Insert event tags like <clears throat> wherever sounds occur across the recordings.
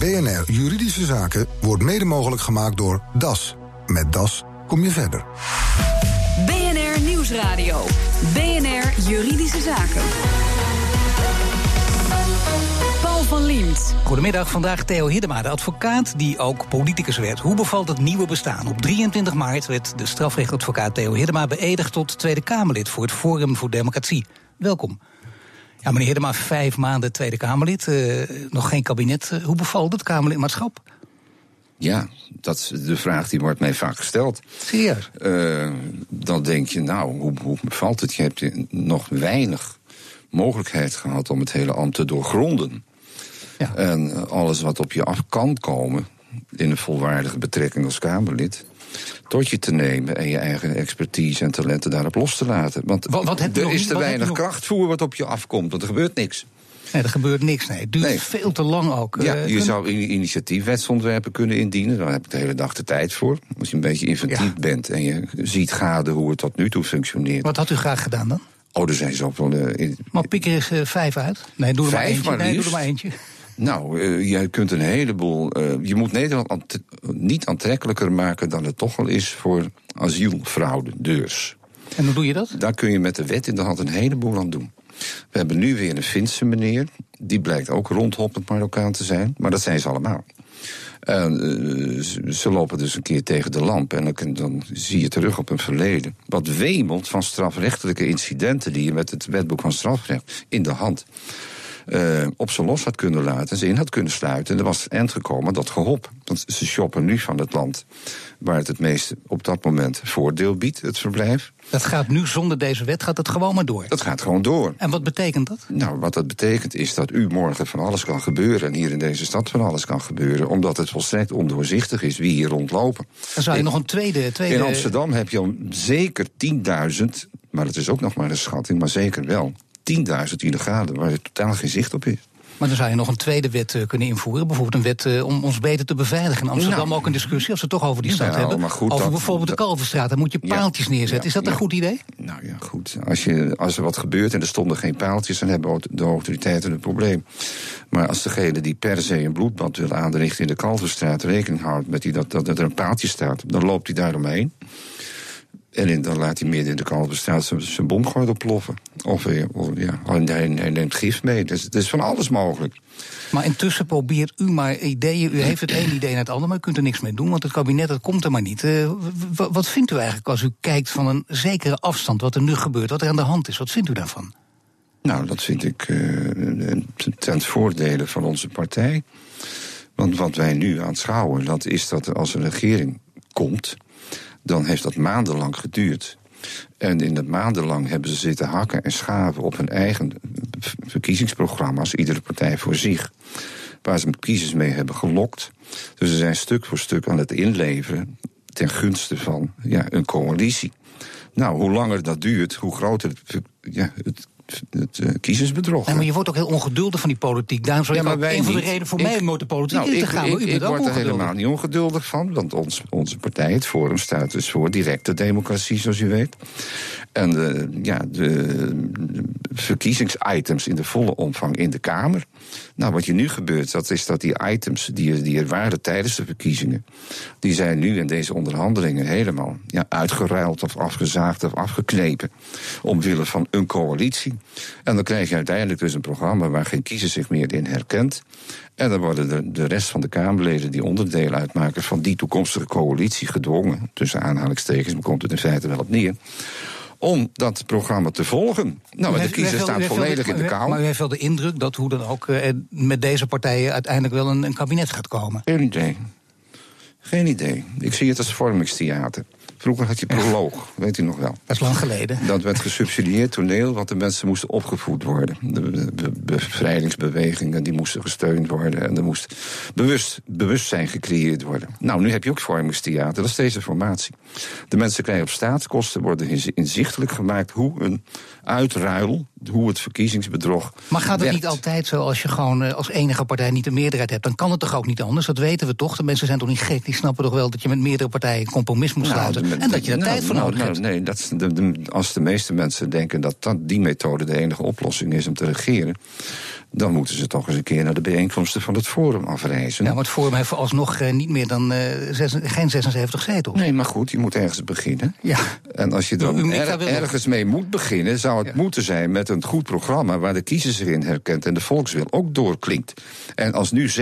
BNR Juridische Zaken wordt mede mogelijk gemaakt door DAS. Met DAS kom je verder. BNR Nieuwsradio. BNR Juridische Zaken. Paul van Liemt. Goedemiddag, vandaag Theo Hiddema, de advocaat die ook politicus werd. Hoe bevalt het nieuwe bestaan? Op 23 maart werd de strafrechtadvocaat Theo Hiddema beëdigd tot Tweede Kamerlid voor het Forum voor Democratie. Welkom. Ja, meneer Hiddema, vijf maanden Tweede Kamerlid, uh, nog geen kabinet. Uh, hoe bevalt het Kamerlidmaatschap? Ja, dat is de vraag die wordt mij vaak gesteld. Serieus? Uh, dan denk je, nou, hoe, hoe bevalt het? Je hebt nog weinig mogelijkheid gehad om het hele ambt te doorgronden. Ja. En alles wat op je af kan komen in een volwaardige betrekking als Kamerlid tot je te nemen en je eigen expertise en talenten daarop los te laten. Want wat, wat er nog, is te weinig krachtvoer wat op je afkomt, want er gebeurt niks. Nee, er gebeurt niks. Nee. Het duurt nee. veel te lang ook. Ja, uh, je zou initiatiefwetsontwerpen kunnen indienen. Daar heb ik de hele dag de tijd voor. Als je een beetje inventief ja. bent en je ziet gade hoe het tot nu toe functioneert. Wat had u graag gedaan dan? Oh, er zijn zoveel. Uh, in... Maar pik er eens uh, vijf uit. Nee, doe er vijf, maar eentje. Maar nee, doe er maar eentje. Nou, uh, jij kunt een heleboel. Uh, je moet Nederland ant niet aantrekkelijker maken dan het toch al is voor asielfraudeurs. En hoe doe je dat? Daar kun je met de wet in de hand een heleboel aan doen. We hebben nu weer een Finse meneer. Die blijkt ook rondhoppend Marokkaan te zijn. Maar dat zijn ze allemaal. En, uh, ze lopen dus een keer tegen de lamp en dan, dan, zie je terug op een verleden. Wat wemelt van strafrechtelijke incidenten die je met het wetboek van strafrecht in de hand uh, op zijn los had kunnen laten, ze in had kunnen sluiten. En er was eind gekomen dat gehop. Want ze shoppen nu van het land waar het het meeste op dat moment voordeel biedt, het verblijf. Dat gaat nu zonder deze wet, gaat het gewoon maar door? Dat gaat gewoon door. En wat betekent dat? Nou, wat dat betekent is dat u morgen van alles kan gebeuren... en hier in deze stad van alles kan gebeuren... omdat het volstrekt ondoorzichtig is wie hier rondlopen. Dan zou je in, nog een tweede, tweede... In Amsterdam heb je al zeker 10.000, maar het is ook nog maar een schatting... maar zeker wel 10.000 illegale waar er totaal geen zicht op is. Maar dan zou je nog een tweede wet uh, kunnen invoeren. Bijvoorbeeld een wet uh, om ons beter te beveiligen. In Amsterdam nou, ook een discussie, als we het toch over die stad nou, hebben. Maar goed, over dat, bijvoorbeeld de Kalverstraat. Dan moet je paaltjes ja, neerzetten. Is dat ja, een goed idee? Nou ja, goed. Als, je, als er wat gebeurt en er stonden geen paaltjes... dan hebben de autoriteiten een probleem. Maar als degene die per se een bloedbad wil aanrichten in de Kalverstraat... rekening houdt met die, dat, dat, dat er een paaltje staat... dan loopt hij daaromheen. En dan laat hij midden in de Kalverstraat zijn oploffen. Of, of ja, hij, hij neemt gif mee. Dus het is van alles mogelijk. Maar intussen probeert u maar ideeën. U heeft het ene idee naar het andere, maar u kunt er niks mee doen. Want het kabinet dat komt er maar niet. Uh, wat vindt u eigenlijk als u kijkt van een zekere afstand... wat er nu gebeurt, wat er aan de hand is? Wat vindt u daarvan? Nou, dat vind ik uh, ten voordele van onze partij. Want wat wij nu aanschouwen, dat is dat als een regering komt dan heeft dat maandenlang geduurd. En in dat maandenlang hebben ze zitten hakken en schaven op hun eigen verkiezingsprogramma's, iedere partij voor zich. Waar ze kiezers mee hebben gelokt. Dus ze zijn stuk voor stuk aan het inleveren ten gunste van ja, een coalitie. Nou, hoe langer dat duurt, hoe groter het, ja, het het uh, kiezersbedrog. Nee, maar je wordt ook heel ongeduldig van die politiek. Daarom zou ja, ik een van de redenen voor ik, mij om de politiek nou, in te ik, gaan. Ik, maar ik bent word er helemaal niet ongeduldig van. Want ons, onze partij, het Forum, staat dus voor directe democratie, zoals u weet. En de, ja, de, de verkiezingsitems in de volle omvang in de Kamer. Nou, wat je nu gebeurt, dat is dat die items die, die er waren tijdens de verkiezingen... die zijn nu in deze onderhandelingen helemaal ja, uitgeruild of afgezaagd of afgeknepen... omwille van een coalitie. En dan krijg je uiteindelijk dus een programma waar geen kiezer zich meer in herkent. En dan worden de, de rest van de Kamerleden die onderdeel uitmaken van die toekomstige coalitie gedwongen, tussen aanhalingstekens, maar komt het in feite wel op neer om dat programma te volgen. Nou, de kiezer staat volledig in de kou. Maar u heeft wel de indruk dat hoe dan ook uh, met deze partijen uiteindelijk wel een, een kabinet gaat komen? Geen idee. Geen idee. Ik zie het als vormingstheater. Vroeger had je proloog, weet u nog wel. Dat is lang geleden. Dat werd gesubsidieerd toneel, want de mensen moesten opgevoed worden. De bevrijdingsbewegingen die moesten gesteund worden. En er moest bewust, bewustzijn gecreëerd worden. Nou, nu heb je ook vormingstheater, dat is deze formatie. De mensen krijgen op staatskosten, worden inzichtelijk gemaakt hoe een uitruil, hoe het verkiezingsbedrog. Maar gaat het niet altijd zo als je gewoon uh, als enige partij niet de meerderheid hebt? Dan kan het toch ook niet anders? Dat weten we toch? De mensen zijn toch niet gek? Die snappen toch wel dat je met meerdere partijen een compromis moet sluiten? Nou, de, en dat je daar nou, tijd voor nou, nodig nou, hebt. Nee, dat is de, de, als de meeste mensen denken dat, dat die methode de enige oplossing is om te regeren dan moeten ze toch eens een keer naar de bijeenkomsten van het Forum afreizen. Ja, maar het Forum heeft vooralsnog uh, niet meer dan uh, zes, geen 76 zetels. Nee, maar goed, je moet ergens beginnen. Ja. En als je dan er, ergens mee moet beginnen, zou het ja. moeten zijn met een goed programma waar de kiezer zich in herkent en de volkswil ook doorklinkt. En als nu 70%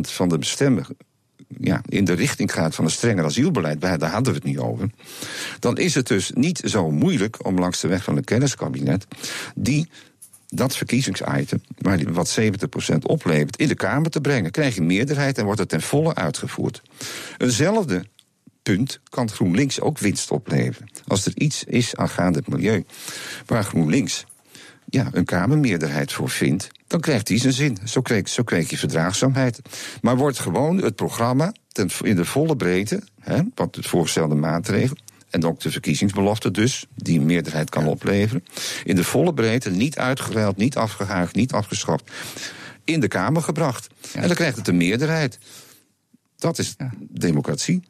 van de stemmen ja, in de richting gaat van een strenger asielbeleid, daar hadden we het niet over. Dan is het dus niet zo moeilijk om langs de weg van een kenniskabinet die dat verkiezingsitem, wat 70% oplevert, in de Kamer te brengen. Krijg je meerderheid en wordt het ten volle uitgevoerd. Eenzelfde punt kan GroenLinks ook winst opleveren. Als er iets is aangaande het milieu waar GroenLinks ja, een Kamermeerderheid voor vindt, dan krijgt hij zijn zin. Zo kreeg, zo kreeg je verdraagzaamheid. Maar wordt gewoon het programma ten, in de volle breedte, hè, wat het voorgestelde maatregel, en ook de verkiezingsbelofte dus, die een meerderheid kan opleveren, in de volle breedte, niet uitgeruild, niet afgehaagd, niet afgeschaft, in de Kamer gebracht. En dan krijgt het een meerderheid. Dat is democratie.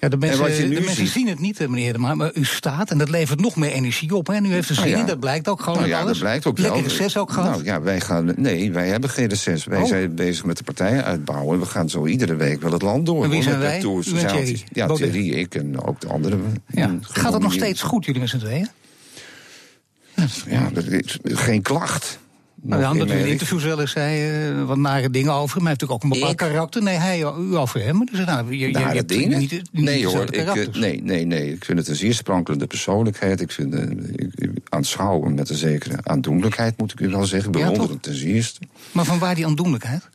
Ja, de mensen, de mensen zien het niet, meneer maar, maar u staat en dat levert nog meer energie op. En u heeft zin nou ja. dat blijkt ook gewoon nou ja, alles. Dat blijkt ook Lekker wel. reces ook gehad? Nou ja, wij gaan, nee, wij hebben geen reces. Wij oh. zijn bezig met de partijen uitbouwen. En we gaan zo iedere week wel het land door. En wie zijn met wij? Tours, U Thierry? Ja. Thierry, ik en ook de anderen. Ja. Gaat het nog steeds goed, jullie met z'n tweeën? Ja, dat is geen klacht. Nou, ja, omdat u in interviews wel eens zei uh, wat nare dingen over hem. Hij heeft natuurlijk ook een bepaald Ik? karakter. Nee, hij, u over hem. Dus nou, je, je, dingen? Niet, niet nee hoor, ik, uh, nee, nee, nee. Ik vind het een zeer sprankelende persoonlijkheid. Ik vind uh, aanschouwen met een zekere aandoenlijkheid, moet ik u wel zeggen. Ja, Bewonderend ten zeerste. Maar van waar die aandoenlijkheid?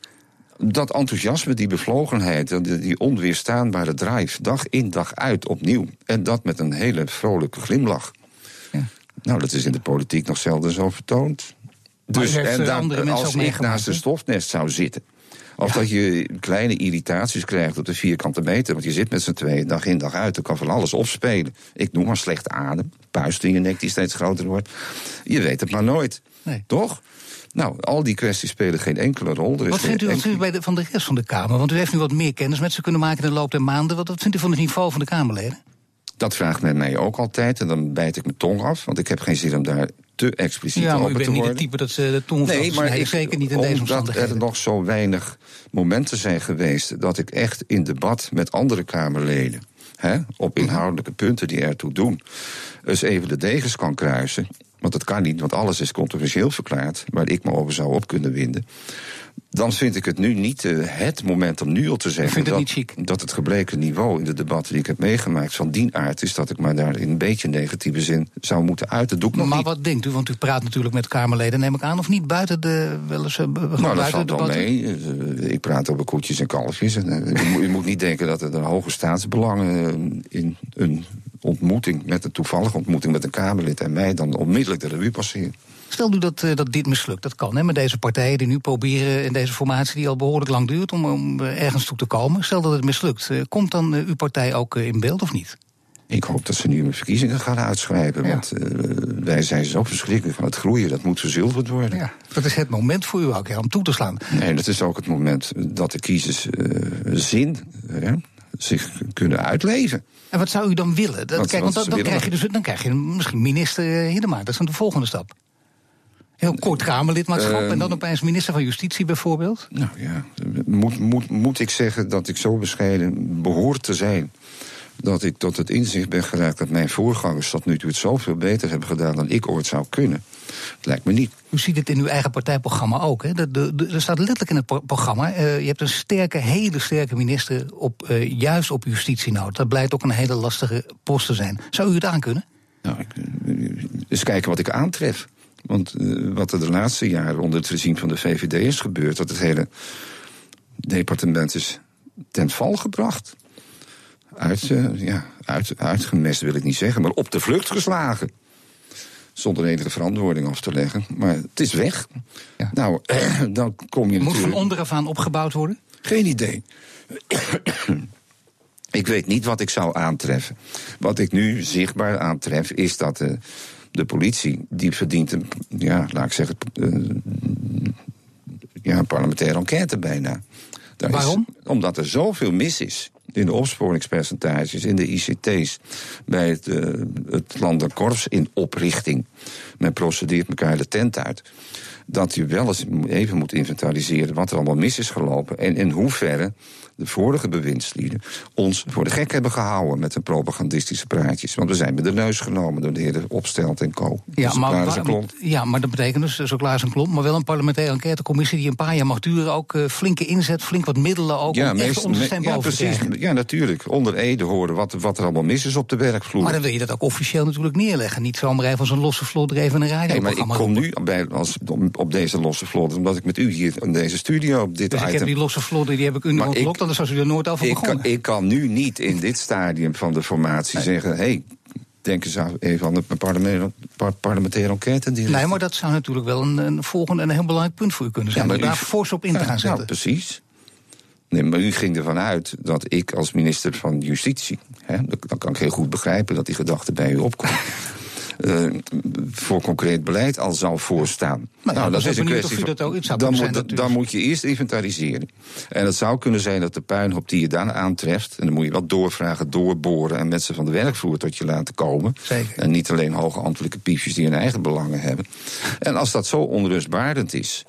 Dat enthousiasme, die bevlogenheid, die, die onweerstaanbare drive, dag in dag uit opnieuw. En dat met een hele vrolijke glimlach. Ja. Nou, dat is in de politiek nog zelden zo vertoond. Dus en eh, dan, als ik naast een stofnest zou zitten. Of dat je kleine irritaties krijgt op de vierkante meter. Want je zit met z'n tweeën dag in dag uit. Er kan van alles opspelen. Ik noem maar slecht adem. Puist in je nek die steeds groter wordt. Je weet het maar nooit. Nee. Toch? Nou, al die kwesties spelen geen enkele rol. Er is Wat vindt u, bij de, van de rest van de Kamer? Want u heeft nu wat meer kennis met ze kunnen maken in de loop der maanden. Wat, wat vindt u van het niveau van de Kamerleden? Dat vraagt men mij ook altijd. En dan bijt ik mijn tong af. Want ik heb geen zin om daar te expliciet Ja, maar u over bent te niet het type dat ze de tong Nee, maar ik, zeker niet in deze omdat omstandigheden. er nog zo weinig momenten zijn geweest... dat ik echt in debat met andere Kamerleden... Hè, op inhoudelijke punten die ertoe doen... eens even de degens kan kruisen. Want dat kan niet, want alles is controversieel verklaard... waar ik me over zou op kunnen winden. Dan vind ik het nu niet eh, het moment om nu al te zeggen... vindt het dat, dat het gebleken niveau in de debatten die ik heb meegemaakt... van die aard is dat ik maar daar in een beetje negatieve zin zou moeten uiten. Dat doe ik nog Maar niet. wat denkt u? Want u praat natuurlijk met Kamerleden, neem ik aan, of niet? Buiten de, wel eens, gewoon Nou, dat valt de wel mee. Eh, Ik praat over koetjes en kalfjes. En, u, moet- niet denken dat er een hoge staatsbelangen in een ontmoeting, met een toevallige ontmoeting met een Kamerlid en mij, dan onmiddellijk de revue passeren. Stel nu dat, eh, dat dit mislukt. Dat kan, hè, met deze partijen die nu proberen... in deze formatie die al behoorlijk lang duurt... om, om eh, ergens toe te komen. Stel dat het mislukt. eh, komt dan uw partij ook in beeld of niet? Ik hoop dat ze nu verkiezingen gaan uitschrijven. Ja. Want wij zijn zo verschrikkelijk van het groeien. Dat moet verzilverd worden. Ja, dat is het moment voor u ook ja, om toe te slaan. Nee, dat is ook het moment dat de kiezers eh, zin zich kunnen uitleven. En wat zou u dan willen? Dat, kijk, want dan, ze dan, willen? krijg je dus, dan krijg je misschien minister Hiddema. Dat is dan de volgende stap. Heel kort Kamerlidmaatschap Ehm, en dan opeens minister van Justitie bijvoorbeeld. Nou ja, moet, moet, moet ik zeggen dat ik zo bescheiden behoor te zijn. Dat ik tot het inzicht ben geraakt dat mijn voorgangers tot nu toe het zoveel beter hebben gedaan dan ik ooit zou kunnen. Het lijkt me niet. U ziet het in uw eigen partijprogramma ook. Hè? Er staat letterlijk in het pro- programma. eh, je hebt een sterke, hele sterke minister op, eh, juist op justitie nou. Dat blijkt ook een hele lastige post te zijn. Zou u het aankunnen? Nou, ik, eh, eens kijken wat ik aantref. Want eh, wat er de laatste jaren onder het regime van de VVD is gebeurd, dat het hele departement is ten val gebracht. Uit, eh, ja, uit, uitgemest wil ik niet zeggen, maar op de vlucht geslagen. Zonder enige verantwoording af te leggen. Maar het is weg. Ja. Nou, <clears throat> dan kom je Moet van natuurlijk... onderaf aan opgebouwd worden? Geen idee. ik weet niet wat ik zou aantreffen. Wat ik nu zichtbaar aantref is dat de, de politie, die verdient een, ja, laat ik zeggen, eh, ja, een parlementaire enquête bijna. Daar is- Waarom? omdat er zoveel mis is in de opsporingspercentages, in de ICT's, bij het, eh, het landenkorps in oprichting. Men procedeert elkaar de tent uit. dat u wel eens even moet inventariseren wat er allemaal mis is gelopen. En in hoeverre de vorige bewindslieden ons voor de gek hebben gehouden met de propagandistische praatjes. Want we zijn met de neus genomen door de heren Opstelt en Co. Ja, Dus maar, ja, maar dat betekent dus, zo klaar is een klomp, maar wel een parlementaire enquêtecommissie die een paar jaar mag duren. Ook eh, flinke inzet, flink wat middelen ook. Ja, om meest- me- ja, precies. Ja, natuurlijk. Onder Ede horen wat, wat er allemaal mis is op de werkvloer. Maar dan wil je dat ook officieel natuurlijk neerleggen. Niet zomaar even als een losse vlot er even een Nee, maar ik kom nu bij, als, op, op deze losse vlot, omdat ik met u hier in deze studio op dit Dus ik item... heb die losse vlotten, die heb ik u Maar ontlokt, ik- anders was u er nooit over ik, kan, ik kan nu niet in dit stadium van de formatie zeggen... hey, denk eens even aan de parlementaire, par- parlementaire enquête. Die Nee, maar dat zou natuurlijk wel een, een volgende en een heel belangrijk punt voor u kunnen zijn. Ja, om maar daar fors op in te Ja, gaan zetten. Nou, precies. Nee, maar u ging ervan uit dat ik als minister van Justitie... Hè, dan kan ik heel goed begrijpen dat die gedachte bij u opkomt... <laughs> eh, voor concreet beleid al zou voorstaan. Nou ja, dan ben ik benieuwd of u dat ook- het zou dan, moet, zijn dat dan moet je eerst inventariseren. En het zou kunnen zijn dat de puinhoop die je dan aantreft... en dan moet je wat doorvragen, doorboren... en mensen van de werkvloer tot je laten komen. Zeker. En niet alleen hoge ambtelijke piefjes die hun eigen belangen hebben. En als dat zo onrustbarend is...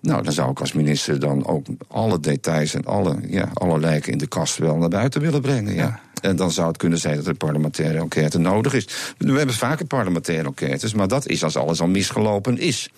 Nou, dan zou ik als minister dan ook alle details en alle, ja, alle lijken in de kast wel naar buiten willen brengen. Ja. En dan zou het kunnen zijn dat er een parlementaire enquête nodig is. We hebben vaker parlementaire enquêtes, maar dat is als alles al misgelopen is.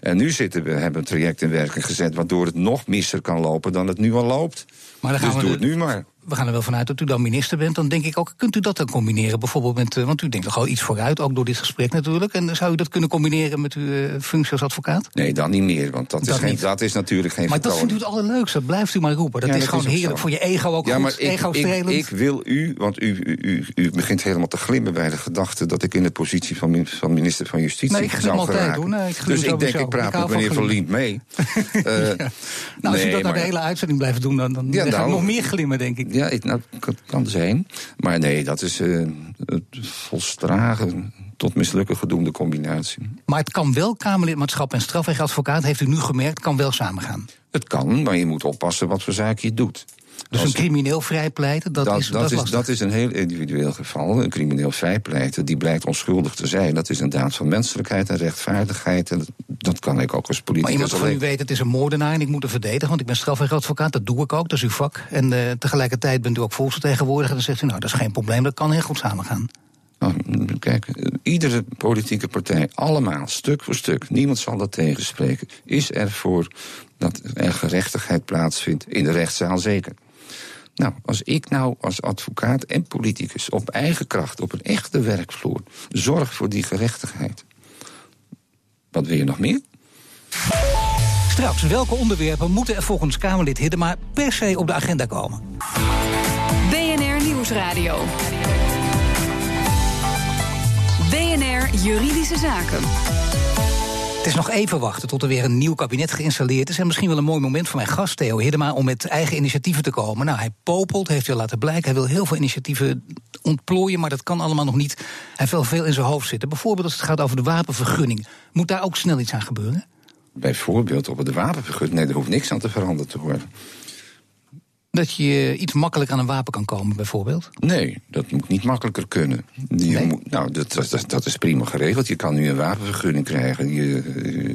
En nu zitten we, hebben een traject in werking gezet waardoor het nog misser kan lopen dan het nu al loopt. Maar dan gaan dus we doe het nu maar. We gaan er wel vanuit dat u dan minister bent. Dan denk ik ook, kunt u dat dan combineren? Bijvoorbeeld met, eh, want u denkt toch al iets vooruit, ook door dit gesprek natuurlijk. En zou u dat kunnen combineren met uw eh, functie als advocaat? Nee, dan niet meer, want dat, Dat is, geen, niet. dat is natuurlijk geen Maar dat vindt u het allerleukste, blijft u maar roepen. Dat Ja, is dat gewoon is heerlijk zo. voor je ego ook Ja, goed, maar ik, ik, wil u, want u, u, u, u begint helemaal te glimmen bij de gedachte dat ik in de positie van, van minister van Justitie Nee, ik zou altijd, geraken. Nee, ik dus ik denk, ik praat met meneer van Lient mee. <laughs> Eh, nou, als u dat nou maar- de hele uitzending blijft doen, dan, dan, Ja, dan ga ik nou- nog meer glimmen, denk ik. Ja, ik, nou, kan, kan zijn. Maar nee, dat is eh het volstragen tot mislukken gedoemde combinatie. Maar het kan wel, Kamerlidmaatschap en strafrechtadvocaat, heeft u nu gemerkt, kan wel samengaan. Het kan, maar je moet oppassen wat voor zaak je doet. Dus Als- een crimineel vrijpleiten, dat, dat, is, dat, dat is, dat is een heel individueel geval. Een crimineel vrijpleiten, die blijkt onschuldig te zijn. Dat is een daad van menselijkheid en rechtvaardigheid. En dat, kan ik ook als Maar politicus iemand van u weet, het is een moordenaar en ik moet hem verdedigen, want ik ben strafrechtadvocaat, dat doe ik ook, dat is uw vak. En eh, tegelijkertijd bent u ook volksvertegenwoordiger, dan zegt u, nou, dat is geen probleem, dat kan heel goed samengaan. Nou, kijk, eh, iedere politieke partij, allemaal, stuk voor stuk, niemand zal dat tegenspreken, is ervoor dat er gerechtigheid plaatsvindt in de rechtszaal zeker. Nou, als ik nou als advocaat en politicus op eigen kracht, op een echte werkvloer, zorg voor die gerechtigheid. Wat wil je nog meer? Straks, welke onderwerpen moeten er volgens Kamerlid Hiddema per se op de agenda komen? BNR Nieuwsradio. BNR Juridische Zaken. Is nog even wachten tot er weer een nieuw kabinet geïnstalleerd is. En misschien wel een mooi moment voor mijn gast, Theo Hiddema, om met eigen initiatieven te komen. Nou, hij popelt, heeft al laten blijken. Hij wil heel veel initiatieven ontplooien, maar dat kan allemaal nog niet. Hij heeft wel veel in zijn hoofd zitten. Bijvoorbeeld als het gaat over de wapenvergunning. Moet daar ook snel iets aan gebeuren? Bijvoorbeeld op de wapenvergunning. Nee, er hoeft niks aan te veranderd te worden. Dat je iets makkelijk aan een wapen kan komen, bijvoorbeeld? Nee, dat moet niet makkelijker kunnen. Je Nee? moet, nou, dat, dat, dat is prima geregeld. Je kan nu een wapenvergunning krijgen. Je,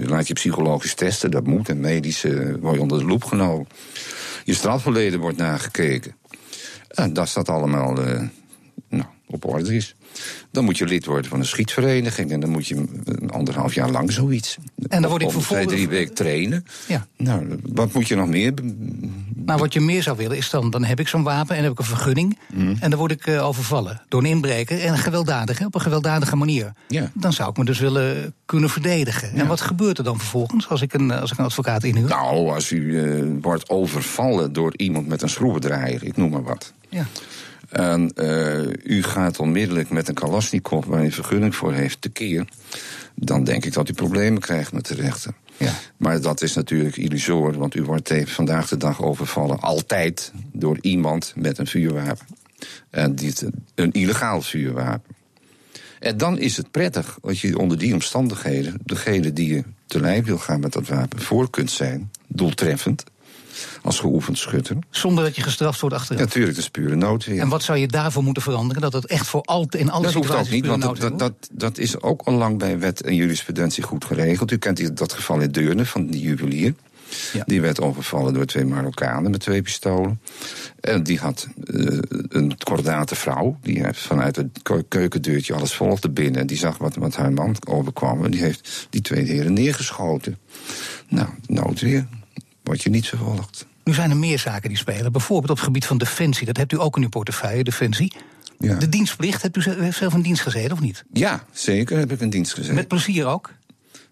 eh, laat je psychologisch testen, dat moet. En medisch eh, word je onder de loep genomen. Je strafverleden wordt nagekeken. En dat dat allemaal eh, op orde is. Dan moet je lid worden van een schietvereniging. En dan moet je een anderhalf jaar lang zoiets. En dan word ik Om twee, vervolgens- drie weken trainen. Ja. Nou, wat moet je nog meer? Nou, wat je meer zou willen is dan, dan heb ik zo'n wapen en heb ik een vergunning. Mhm. En dan word ik eh, overvallen door een inbreker en gewelddadig, hè, op een gewelddadige manier. Ja. Dan zou ik me dus willen kunnen verdedigen. En wat gebeurt er dan vervolgens als ik een, als ik een advocaat inhuur? Nou, als u eh, wordt overvallen door iemand met een schroevendraaier, ik noem maar wat. Ja. En eh, u gaat onmiddellijk met een Kalashnikov, waar u een vergunning voor heeft, tekeer. Dan denk ik dat u problemen krijgt met de rechter. Ja. Maar dat is natuurlijk illusoor, want u wordt vandaag de dag overvallen. Altijd door iemand met een vuurwapen. En dit, een illegaal vuurwapen. En dan is het prettig als je onder die omstandigheden, degene die je te lijf wil gaan met dat wapen, voor kunt zijn, doeltreffend. Als geoefend schutter. Zonder dat je gestraft wordt achteraf? Natuurlijk, dat is pure noodweer. En wat zou je daarvoor moeten veranderen? Dat het echt voor altijd in alle dat situaties hoeft ook niet, want dat, dat, dat is ook al lang bij wet en jurisprudentie goed geregeld. U kent dat geval in Deurne van die juwelier. Ja. Die werd overvallen door twee Marokkanen met twee pistolen. En die had eh, een kordate vrouw. Die heeft vanuit het keu- keukendeurtje alles volgde binnen. En die zag wat, wat haar man overkwam. En die heeft die twee heren neergeschoten. Nou, noodweer. Word je niet vervolgd. Nu zijn er meer zaken die spelen. Bijvoorbeeld op het gebied van defensie. Dat hebt u ook in uw portefeuille, defensie. Ja. De dienstplicht. Hebt u heeft zelf in dienst gezeten of niet? ja, zeker heb ik een dienst gezet. Met plezier ook?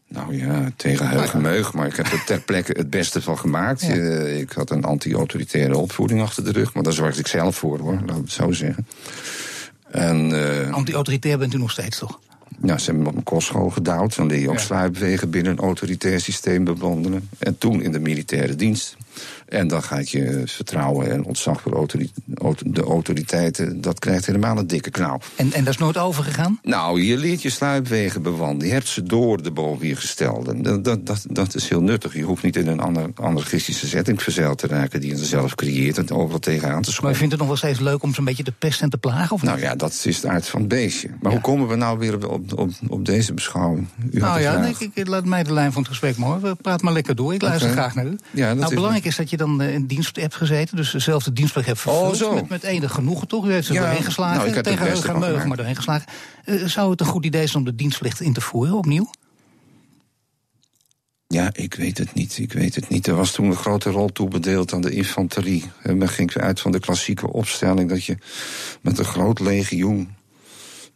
Nou ja, tegen heug en meug, maar ik heb er ter plekke het beste van gemaakt. Ja. Eh, ik had een anti-autoritaire opvoeding achter de rug, maar daar zorgde ik zelf voor hoor, laat ik het zo zeggen. En eh, Anti-autoritair bent u nog steeds toch? Ja, ze hebben me op een kostschool gedouwd. Dan leer je ook Ja. sluipwegen binnen een autoritair systeem bewandelen. En toen in de militaire dienst. En dan gaat je vertrouwen en ontzag voor de autoriteiten... dat krijgt helemaal een dikke knauw. En, en dat is nooit overgegaan? Nou, je leert je sluipwegen bewandelen. Je hebt ze door de boven je gestelden. Dat, dat, dat, dat is heel nuttig. Je hoeft niet in een ander, anarchistische setting verzeild te raken... die je zelf creëert en overal tegenaan te Maar u schoppen. vindt het nog wel steeds leuk om zo'n beetje te pesten en te plagen? Of Nou ja, dat is de aard van het beestje. Maar Ja. hoe komen we nou weer op, op, op deze beschouwing? U Nou ja, nee, ik, laat mij de lijn van het gesprek maar hoor. Praat maar lekker door. Ik luister graag naar u. Ja, dat nou, belangrijk is dat je dan eh, in dienst hebt gezeten. Dus dezelfde dienstplicht hebt vervuld. Oh, zo. Met, met enig genoegen toch? U heeft Ja, doorheen geslagen. nou, ik heb er tegen het beste heug en van meug, gemaakt. maar doorheen geslagen. Eh, zou het een goed idee zijn om de dienstplicht in te voeren opnieuw? Ja, ik weet het niet. Ik weet het niet. Er was toen een grote rol toebedeeld aan de infanterie. En men ging uit van de klassieke opstelling dat je met een groot legioen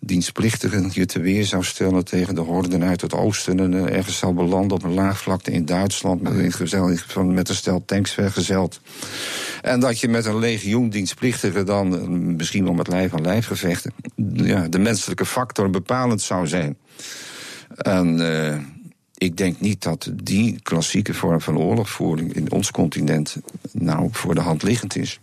dienstplichtigen je te weer zou stellen tegen de horden uit het oosten. En eh, ergens zou belanden op een laagvlakte in Duitsland met, met een stel tanks vergezeld. En dat je met een legioen dienstplichtigen dan eh, misschien wel met lijf aan lijf gevechten. Ja, de menselijke factor bepalend zou zijn. En eh, ik denk niet dat die klassieke vorm van oorlogvoering in ons continent nou voor de hand liggend is.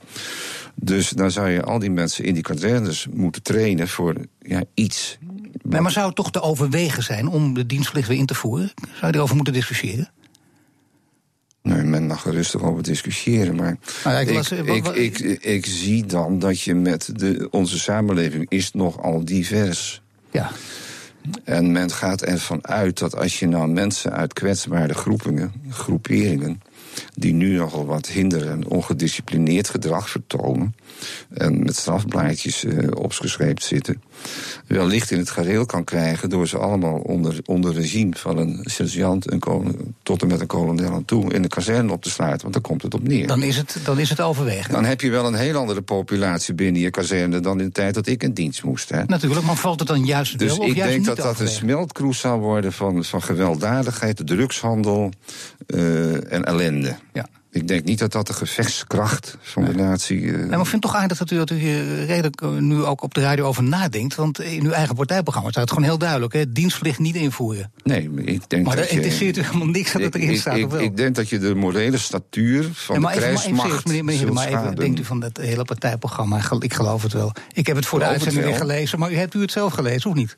Dus dan zou je al die mensen in die kazernes moeten trainen voor ja, iets. Nee, maar zou het toch te overwegen zijn om de dienstplicht weer in te voeren? Zou je erover moeten discussiëren? Nee, men mag er rustig over discussiëren, maar Nou las, ik, ik, zie dan dat je met de, onze samenleving is nogal divers. Ja. En men gaat ervan uit dat als je nou mensen uit kwetsbare groepingen, groeperingen, die nu nogal wat hinder en ongedisciplineerd gedrag vertonen, en met strafblaadjes eh, opgeschreven zitten, wellicht in het gareel kan krijgen door ze allemaal onder, onder regime van een sergeant een kolon- tot en met een kolonel aan toe in de kazerne op te sluiten, want daar komt het op neer. Dan is het, dan is het overwegen. Dan heb je wel een heel andere populatie binnen je kazerne dan in de tijd dat ik in dienst moest. Hè? Natuurlijk, maar valt het dan juist Dus wel of ik juist denk niet dat dat een smeltkroes zou worden van, van gewelddadigheid, drugshandel eh, en ellende. Ja. Ik denk niet dat dat de gevechtskracht van de natie. eh, Nee, maar ik vind het toch aardig dat u, dat u hier redelijk eh, nu ook op de radio over nadenkt. Want in uw eigen partijprogramma staat het gewoon heel duidelijk. Hè? Dienstplicht niet invoeren. nee, ik denk Maar dat je- interesseert u helemaal niks dat het erin ik, staat, ik, of wel? ik denk dat je de morele statuur van Ja, maar de even, maar even krijgsmacht serieus, meneer, meneer maar even, denkt u van dat hele partijprogramma? Ik geloof het wel. Ik heb het voor de uitzending weer gelezen, maar u hebt u het zelf gelezen, of niet?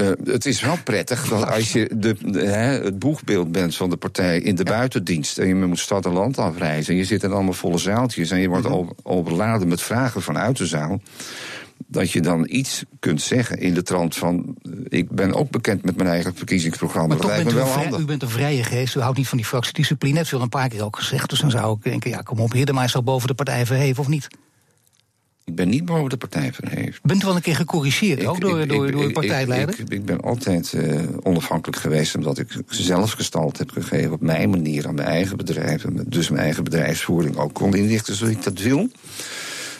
Eh, het is wel prettig dat als je de, de- hè, het boegbeeld bent van de partij in de buitendienst. en je moet stad en land afreizen. en je zit in allemaal volle zaaltjes. en je wordt Mhm. over- overladen met vragen vanuit de zaal. dat je dan iets kunt zeggen in de trant van. eh, ik ben ook bekend met mijn eigen verkiezingsprogramma. Maar dat toch lijkt me wel vrij- handig. u bent een vrije geest, u houdt niet van die fractiediscipline. Heeft u al een paar keer ook gezegd. Dus dan zou ik denken, ja, kom op, Hiddema is toch boven de partij verheven, of niet? Ik ben niet boven de partij verheven. Bent u wel een keer gecorrigeerd, ook door, door, door uw ik- partijleider? Ik, ik ben altijd eh, onafhankelijk geweest omdat ik zelf gestald heb gegeven op mijn manier aan mijn eigen bedrijf. En dus mijn eigen bedrijfsvoering ook kon inrichten zoals ik dat wil.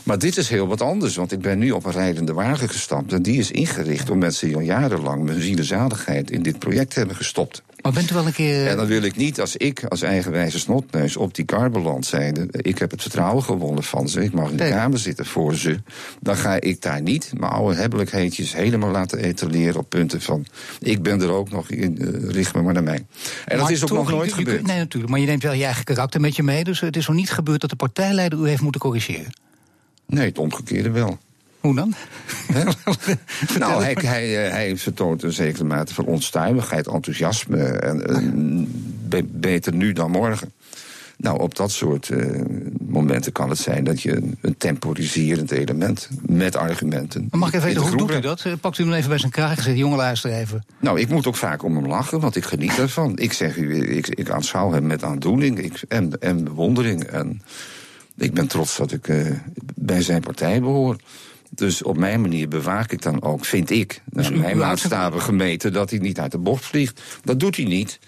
Maar dit is heel wat anders, want ik ben nu op een rijdende wagen gestapt. En die is ingericht om mensen die al jarenlang mijn zielezaligheid in dit project hebben gestopt. Maar bent u wel een keer... En dan wil ik niet als ik als eigenwijze snotneus op die kar beland zijnde. Ik heb het vertrouwen gewonnen van ze. Ik mag in de Nee. kamer zitten voor ze. Dan ga ik daar niet mijn oude hebbelijkheidjes helemaal laten etaleren op punten van. Ik ben er ook nog in, eh, richt me maar naar mij. En dat is ook nog nooit je- je kunt- gebeurd. Nee, natuurlijk. Maar je neemt wel je eigen karakter met je mee. Dus het is nog niet gebeurd dat de partijleider u heeft moeten corrigeren. Nee, het omgekeerde wel. Hoe dan? <laughs> Nou, hij, hij, eh, hij vertoont een zekere mate van onstuimigheid, enthousiasme. En, eh, beter nu dan morgen. Nou, op dat soort uh, momenten kan het zijn dat je een, een, temporiserend element met argumenten. Maar mag ik even weten, hoe doet u dat? Pakt u hem even bij zijn kraag en zegt: jongen, luister even. Nou, ik moet ook vaak om hem lachen, want ik geniet ervan. ik zeg u, ik, ik aanschouw hem met aandoening ik, en, en bewondering. En ik ben trots dat ik uh, bij zijn partij behoor. Dus op mijn manier bewaak ik dan ook, vind ik, dus naar mijn maatstaven gemeten, dat hij niet uit de bocht vliegt. Dat doet hij niet.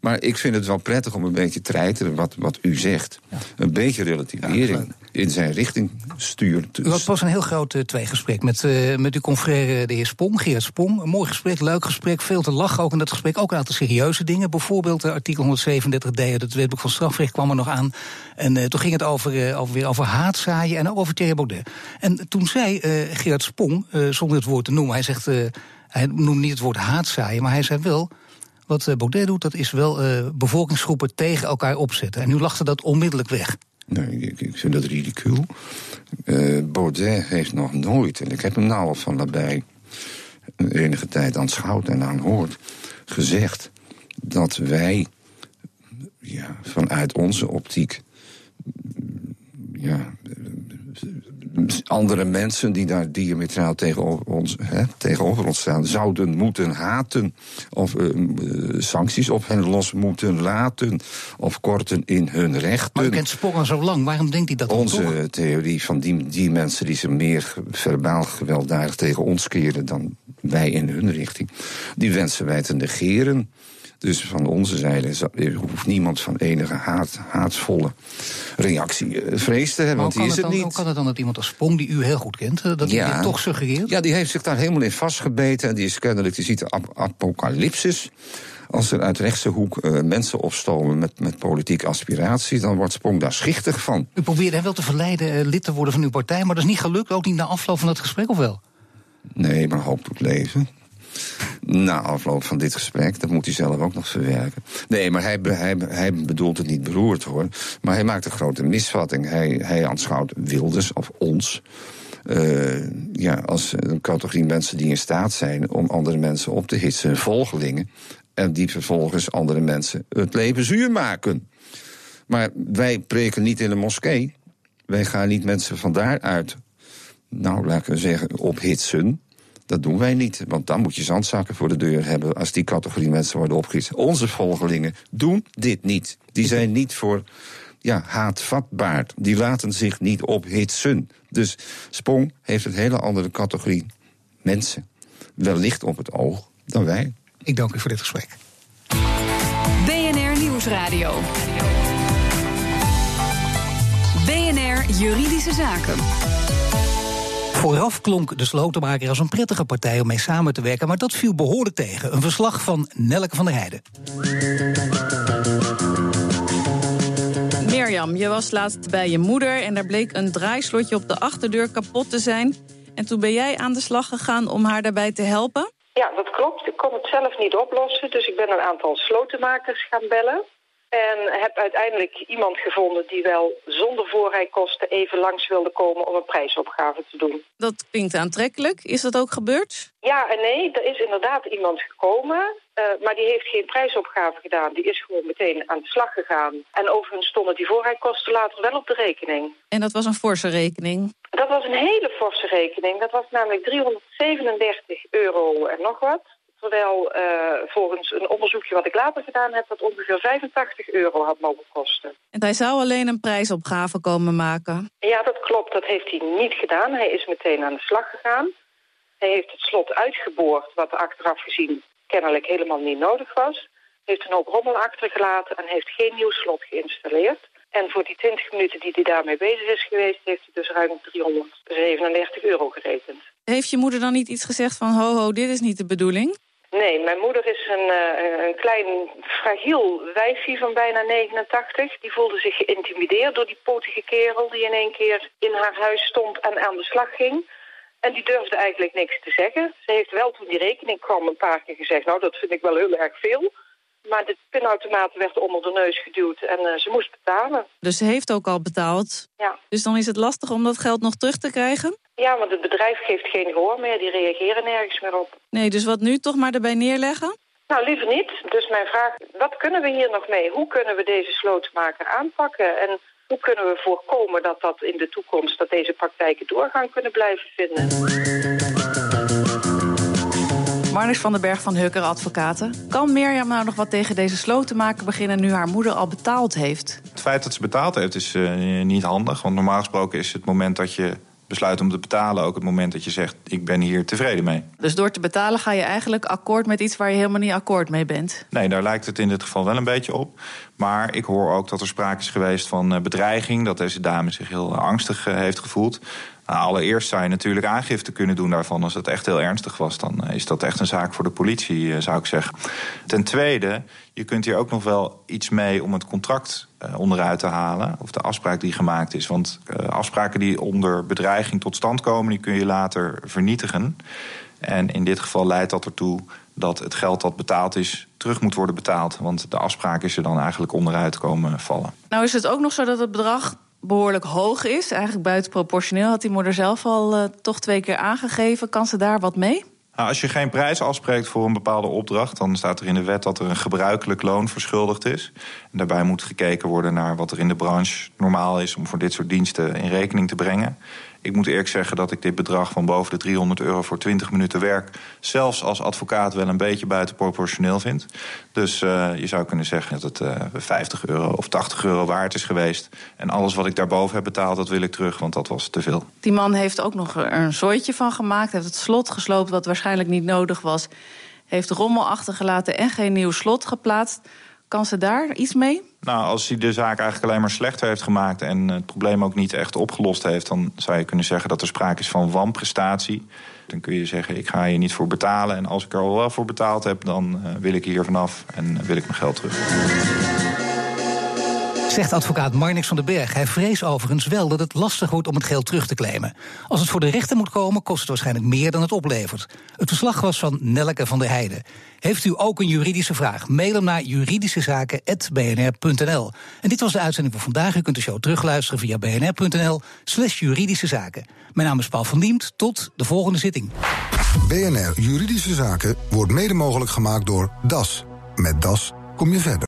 Maar ik vind het wel prettig om een beetje te treiteren wat, wat u zegt. Een beetje relativering in zijn richting sturen. U had pas een heel groot uh, tweegesprek met, uh, met uw confrère de heer Spong, Gerard Spong. Een mooi gesprek, leuk gesprek, veel te lachen ook in dat gesprek. Ook een aantal serieuze dingen. Bijvoorbeeld uh, artikel 137d uit het wetboek van strafrecht kwam er nog aan. En toen ging het over, over, weer over haatzaaien en ook over Thierry Baudet. En toen zei Gerard Spong, zonder het woord te noemen, hij zegt... hij noemde niet het woord haatzaaien, maar hij zei wel wat eh, Baudet doet, dat is wel uh, bevolkingsgroepen tegen elkaar opzetten. En nu lachte dat onmiddellijk weg. Nee, ik, ik vind dat ridicuul. Uh, Baudet heeft nog nooit, en ik heb hem nou al van daarbij enige tijd aanschouwd en aanhoord, gezegd dat wij ja, vanuit onze optiek ja, andere mensen die daar diametraal tegenover ons, hè, tegenover ons staan, zouden moeten haten. Of uh, sancties op hen los moeten laten. Of korten in hun rechten. Maar u kent Spong zo lang, waarom denkt hij dat Onze theorie van die, die mensen die zich meer verbaal gewelddadig tegen ons keren dan wij in hun richting, die wensen wij te negeren. Dus van onze zijde hoeft niemand van enige haat, haatsvolle reactie eh, vrees te hebben. Want die is het, niet. Hoe kan het dan dat iemand als Sprong, die u heel goed kent, eh, dat hij dit toch suggereert? Ja, die heeft zich daar helemaal in vastgebeten. En die is kennelijk, die ziet de ap apocalypsis. Als er uit rechtse hoek uh, mensen opstomen met, met politieke aspiratie, dan wordt Sprong daar schichtig van. U probeerde hem wel te verleiden uh, lid te worden van uw partij, maar dat is niet gelukt, ook niet na afloop van het gesprek, of wel? Nee, maar hoop doet leven na afloop van dit gesprek. Dat moet hij zelf ook nog verwerken. Nee, maar hij, hij, hij bedoelt het niet beroerd hoor. Maar hij maakt een grote misvatting. Hij, hij aanschouwt Wilders of ons. Uh, ja, als een categorie mensen die in staat zijn om andere mensen op te hitsen, volgelingen. En die vervolgens andere mensen het leven zuur maken. Maar wij preken niet in de moskee. Wij gaan niet mensen van daaruit, nou laten we zeggen, ophitsen. Dat doen wij niet, want dan moet je zandzakken voor de deur hebben als die categorie mensen worden opgericht. Onze volgelingen doen dit niet. Die zijn niet voor ja, haatvatbaar. Die laten zich niet ophitsen. Dus Spong heeft een hele andere categorie mensen wellicht op het oog dan wij. Ik dank u voor dit gesprek. BNR Nieuwsradio. BNR Juridische Zaken. Vooraf klonk de slotenmaker als een prettige partij om mee samen te werken, maar dat viel behoorlijk tegen. Een verslag van Nelke van der Heijden. Mirjam, je was laatst bij je moeder en daar bleek een draaislotje op de achterdeur kapot te zijn. En toen ben jij aan de slag gegaan om haar daarbij te helpen? Ja, dat klopt. Ik kon het zelf niet oplossen, dus ik ben een aantal slotenmakers gaan bellen. En heb uiteindelijk iemand gevonden die wel zonder voorrijkosten even langs wilde komen om een prijsopgave te doen. Dat klinkt aantrekkelijk. Is dat ook gebeurd? Ja en nee, er is inderdaad iemand gekomen, uh, maar die heeft geen prijsopgave gedaan. Die is gewoon meteen aan de slag gegaan. En overigens stonden die voorrijkosten later wel op de rekening. En dat was een forse rekening? Dat was een hele forse rekening. Dat was namelijk 337 euro en nog wat. Terwijl uh, volgens een onderzoekje wat ik later gedaan heb... dat ongeveer 85 euro had mogen kosten. En hij zou alleen een prijsopgave komen maken? Ja, dat klopt. Dat heeft hij niet gedaan. Hij is meteen aan de slag gegaan. Hij heeft het slot uitgeboord, wat achteraf gezien kennelijk helemaal niet nodig was. Heeft een hoop rommel achtergelaten en heeft geen nieuw slot geïnstalleerd. En voor die 20 minuten die hij daarmee bezig is geweest... heeft hij dus ruim 337 euro gerekend. Heeft je moeder dan niet iets gezegd van... ho, ho, dit is niet de bedoeling? Nee, mijn moeder is een, uh, een klein fragiel wijfje van bijna 89. Die voelde zich geïntimideerd door die potige kerel die in één keer in haar huis stond en aan de slag ging. En die durfde eigenlijk niks te zeggen. Ze heeft wel toen die rekening kwam een paar keer gezegd, nou dat vind ik wel heel erg veel. Maar de pinautomaat werd onder de neus geduwd en uh, ze moest betalen. Dus ze heeft ook al betaald? Ja. Dus dan is het lastig om dat geld nog terug te krijgen? Ja, want het bedrijf geeft geen gehoor meer. Die reageren nergens meer op. Nee, dus wat nu? Toch maar erbij neerleggen? Nou, liever niet. Dus mijn vraag, wat kunnen we hier nog mee? Hoe kunnen we deze slotenmaker aanpakken? En hoe kunnen we voorkomen dat dat in de toekomst, dat deze praktijken doorgang kunnen blijven vinden? Marnix van den Berg van Hukker Advocaten. Kan Mirjam nou nog wat tegen deze slotenmaker beginnen nu haar moeder al betaald heeft? Het feit dat ze betaald heeft is uh, niet handig. Want normaal gesproken is het moment dat je besluit om te betalen ook het moment dat je zegt: ik ben hier tevreden mee. Dus door te betalen ga je eigenlijk akkoord met iets waar je helemaal niet akkoord mee bent? Nee, daar lijkt het in dit geval wel een beetje op. Maar ik hoor ook dat er sprake is geweest van eh, bedreiging, dat deze dame zich heel angstig eh, heeft gevoeld. Nou, allereerst zou je natuurlijk aangifte kunnen doen daarvan. Als het echt heel ernstig was, dan eh, is dat echt een zaak voor de politie, zou ik zeggen. Ten tweede, je kunt hier ook nog wel iets mee om het contract onderuit te halen. Of de afspraak die gemaakt is. Want afspraken die onder bedreiging tot stand komen, die kun je later vernietigen. En in dit geval leidt dat ertoe dat het geld dat betaald is terug moet worden betaald. Want de afspraak is er dan eigenlijk onderuit komen vallen. Nou is het ook nog zo dat het bedrag behoorlijk hoog is. Eigenlijk buitenproportioneel had die moeder zelf al uh, toch twee keer aangegeven. Kan ze daar wat mee? Nou, als je geen prijs afspreekt voor een bepaalde opdracht, dan staat er in de wet dat er een gebruikelijk loon verschuldigd is. En daarbij moet gekeken worden naar wat er in de branche normaal is om voor dit soort diensten in rekening te brengen. Ik moet eerlijk zeggen dat ik dit bedrag van boven de 300 euro voor 20 minuten werk... zelfs als advocaat wel een beetje buitenproportioneel vind. Dus uh, je zou kunnen zeggen dat het uh, 50 euro of 80 euro waard is geweest. En alles wat ik daarboven heb betaald, dat wil ik terug, want dat was te veel. Die man heeft ook nog een zooitje van gemaakt. Heeft het slot gesloopt wat waarschijnlijk niet nodig was. Heeft rommel achtergelaten en geen nieuw slot geplaatst. Kan ze daar iets mee? Nou, als hij de zaak eigenlijk alleen maar slechter heeft gemaakt en het probleem ook niet echt opgelost heeft, dan zou je kunnen zeggen dat er sprake is van wanprestatie. Dan kun je zeggen: ik ga hier niet voor betalen. En als ik er al wel voor betaald heb, dan uh, wil ik hier vanaf en wil ik mijn geld terug. Zegt advocaat Marnix van den Berg. Hij vreest overigens wel dat het lastig wordt om het geld terug te claimen. Als het voor de rechter moet komen, kost het waarschijnlijk meer dan het oplevert. Het verslag was van Nelke van der Heijden. Heeft u ook een juridische vraag? Mail hem naar juridischezaken.bnr.nl. En dit was de uitzending voor vandaag. U kunt de show terugluisteren via bnr.nl slash juridische zaken. Mijn naam is Paul van Diemt. Tot de volgende zitting. BNR Juridische Zaken wordt mede mogelijk gemaakt door DAS. Met DAS kom je verder.